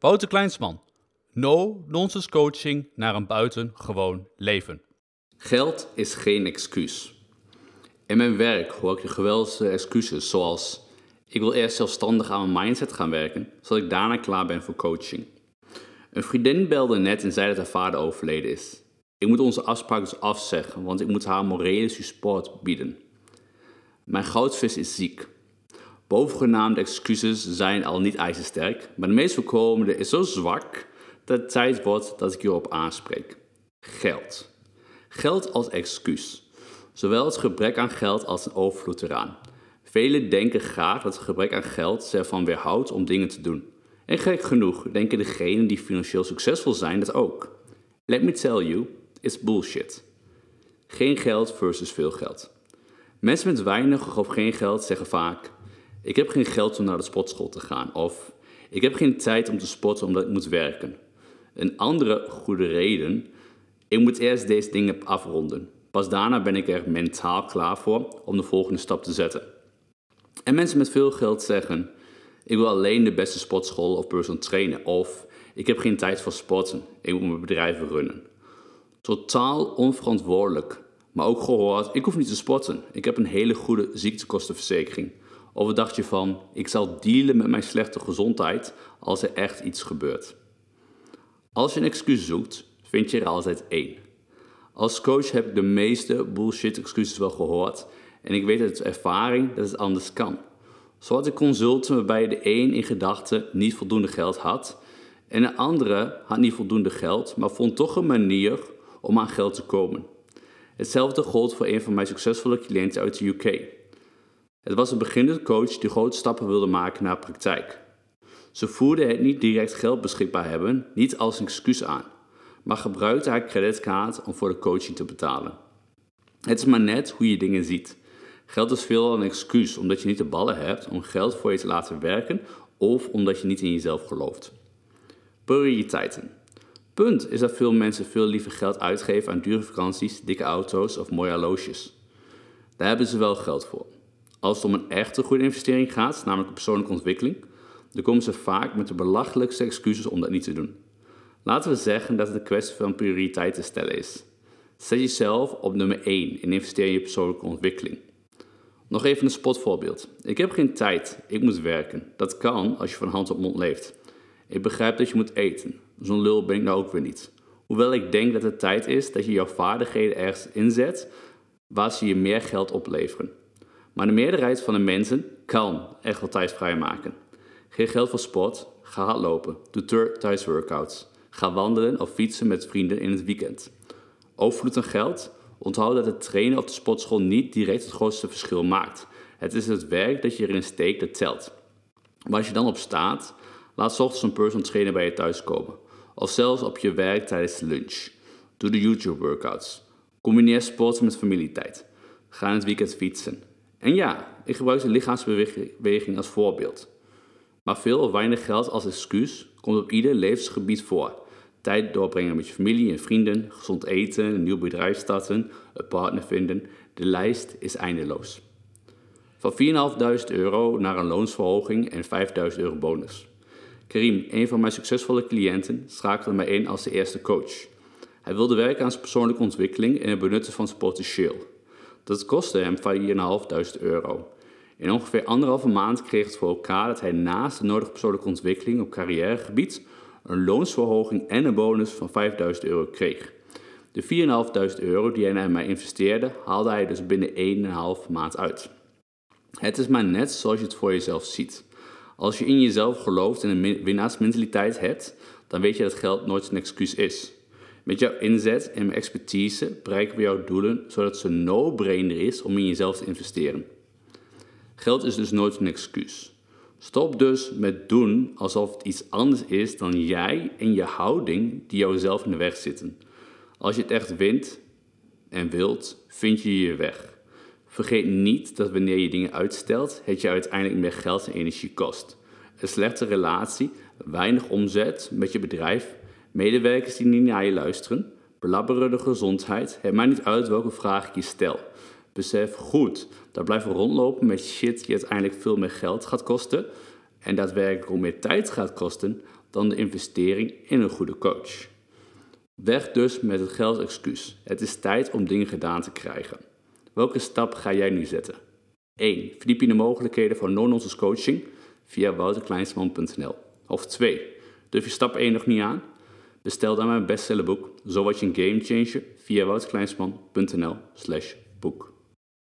Wouter Kleinsman. No-nonsense coaching naar een buitengewoon leven. Geld is geen excuus. In mijn werk hoor ik geweldige excuses zoals ik wil eerst zelfstandig aan mijn mindset gaan werken, zodat ik daarna klaar ben voor coaching. Een vriendin belde net en zei dat haar vader overleden is. Ik moet onze afspraak dus afzeggen, want ik moet haar morele support bieden. Mijn goudvis is ziek. Bovengenaamde excuses zijn al niet ijzersterk, maar de meest voorkomende is zo zwak dat het tijd wordt dat ik hierop aanspreek. Geld. Geld als excuus. Zowel het gebrek aan geld als een overvloed eraan. Velen denken graag dat het gebrek aan geld ze ervan weerhoudt om dingen te doen. En gek genoeg denken degenen die financieel succesvol zijn dat ook. Let me tell you, it's bullshit. Geen geld versus veel geld. Mensen met weinig of geen geld zeggen vaak: Ik heb geen geld om naar de sportschool te gaan. Of ik heb geen tijd om te sporten omdat ik moet werken. Een andere goede reden: Ik moet eerst deze dingen afronden. Pas daarna ben ik er mentaal klaar voor om de volgende stap te zetten. En mensen met veel geld zeggen: Ik wil alleen de beste sportschool of personal trainen. Of ik heb geen tijd voor sporten. Ik moet mijn bedrijven runnen. Totaal onverantwoordelijk. Maar ook gehoord: Ik hoef niet te sporten. Ik heb een hele goede ziektekostenverzekering. Of dacht je van: Ik zal dealen met mijn slechte gezondheid als er echt iets gebeurt. Als je een excuus zoekt, vind je er altijd één. Als coach heb ik de meeste bullshit excuses wel gehoord en ik weet uit ervaring dat het anders kan. Zo had ik consulten waarbij de een in gedachten niet voldoende geld had en de andere had niet voldoende geld, maar vond toch een manier om aan geld te komen. Hetzelfde gold voor een van mijn succesvolle cliënten uit de UK. Het was een beginnende coach die grote stappen wilde maken naar praktijk. Ze voerde het niet direct geld beschikbaar hebben niet als een excuus aan, maar gebruikte haar creditkaart om voor de coaching te betalen. Het is maar net hoe je dingen ziet. Geld is veel een excuus omdat je niet de ballen hebt om geld voor je te laten werken of omdat je niet in jezelf gelooft. Prioriteiten. Punt is dat veel mensen veel liever geld uitgeven aan dure vakanties, dikke auto's of mooie horloges. Daar hebben ze wel geld voor. Als het om een echte goede investering gaat, namelijk persoonlijke ontwikkeling, dan komen ze vaak met de belachelijkste excuses om dat niet te doen. Laten we zeggen dat het een kwestie van prioriteiten stellen is. Zet jezelf op nummer 1 en investeer in je persoonlijke ontwikkeling. Nog even een spotvoorbeeld. Ik heb geen tijd, ik moet werken. Dat kan als je van hand op mond leeft. Ik begrijp dat je moet eten. Zo'n lul ben ik nou ook weer niet. Hoewel ik denk dat het tijd is dat je jouw vaardigheden ergens inzet waar ze je meer geld opleveren. Maar de meerderheid van de mensen kan echt wel tijd vrijmaken. Geen geld voor sport, ga hardlopen, doe thuis workouts. Ga wandelen of fietsen met vrienden in het weekend. Overvloed aan geld? Onthoud dat het trainen op de sportschool niet direct het grootste verschil maakt. Het is het werk dat je erin steekt dat telt. Als je dan op staat, laat s ochtends een personal trainer bij je thuis komen. Of zelfs op je werk tijdens de lunch. Doe de YouTube workouts. Combineer sporten met familietijd. Ga in het weekend fietsen. En ja, ik gebruik de lichaamsbeweging als voorbeeld. Maar veel of weinig geld als excuus komt op ieder levensgebied voor. Tijd doorbrengen met je familie en vrienden, gezond eten, een nieuw bedrijf starten, een partner vinden. De lijst is eindeloos. Van 4.500 euro naar een loonsverhoging en 5.000 euro bonus. Karim, een van mijn succesvolle cliënten, schakelde mij in als de eerste coach. Hij wilde werken aan zijn persoonlijke ontwikkeling en het benutten van zijn potentieel. Dat kostte hem 4.500 euro. In ongeveer anderhalve maand kreeg het voor elkaar dat hij naast de nodige persoonlijke ontwikkeling op carrièregebied een loonsverhoging en een bonus van 5000 euro kreeg. De 4.500 euro die hij naar mij investeerde, haalde hij dus binnen 1,5 maand uit. Het is maar net zoals je het voor jezelf ziet. Als je in jezelf gelooft en een winnaarsmentaliteit hebt, dan weet je dat geld nooit een excuus is. Met jouw inzet en mijn expertise bereiken we jouw doelen zodat een no-brainer is om in jezelf te investeren. Geld is dus nooit een excuus. Stop dus met doen alsof het iets anders is dan jij en je houding die jouzelf in de weg zitten. Als je het echt wint en wilt, vind je je weg. Vergeet niet dat wanneer je dingen uitstelt, het je uiteindelijk meer geld en energie kost. Een slechte relatie, weinig omzet met je bedrijf, medewerkers die niet naar je luisteren, belabberende gezondheid, het maakt niet uit welke vraag ik je stel. Besef goed dat blijven rondlopen met shit die uiteindelijk veel meer geld gaat kosten en daadwerkelijk ook meer tijd gaat kosten, dan de investering in een goede coach. Weg dus met het geldexcuus. Het is tijd om dingen gedaan te krijgen. Welke stap ga jij nu zetten? 1. Verdiep je de mogelijkheden van non-nonsense coaching via wouterkleinsman.nl. Of 2. Durf je stap 1 nog niet aan? Bestel dan mijn bestsellerboek Zo word je een gamechanger via wouterkleinsman.nl slash boek.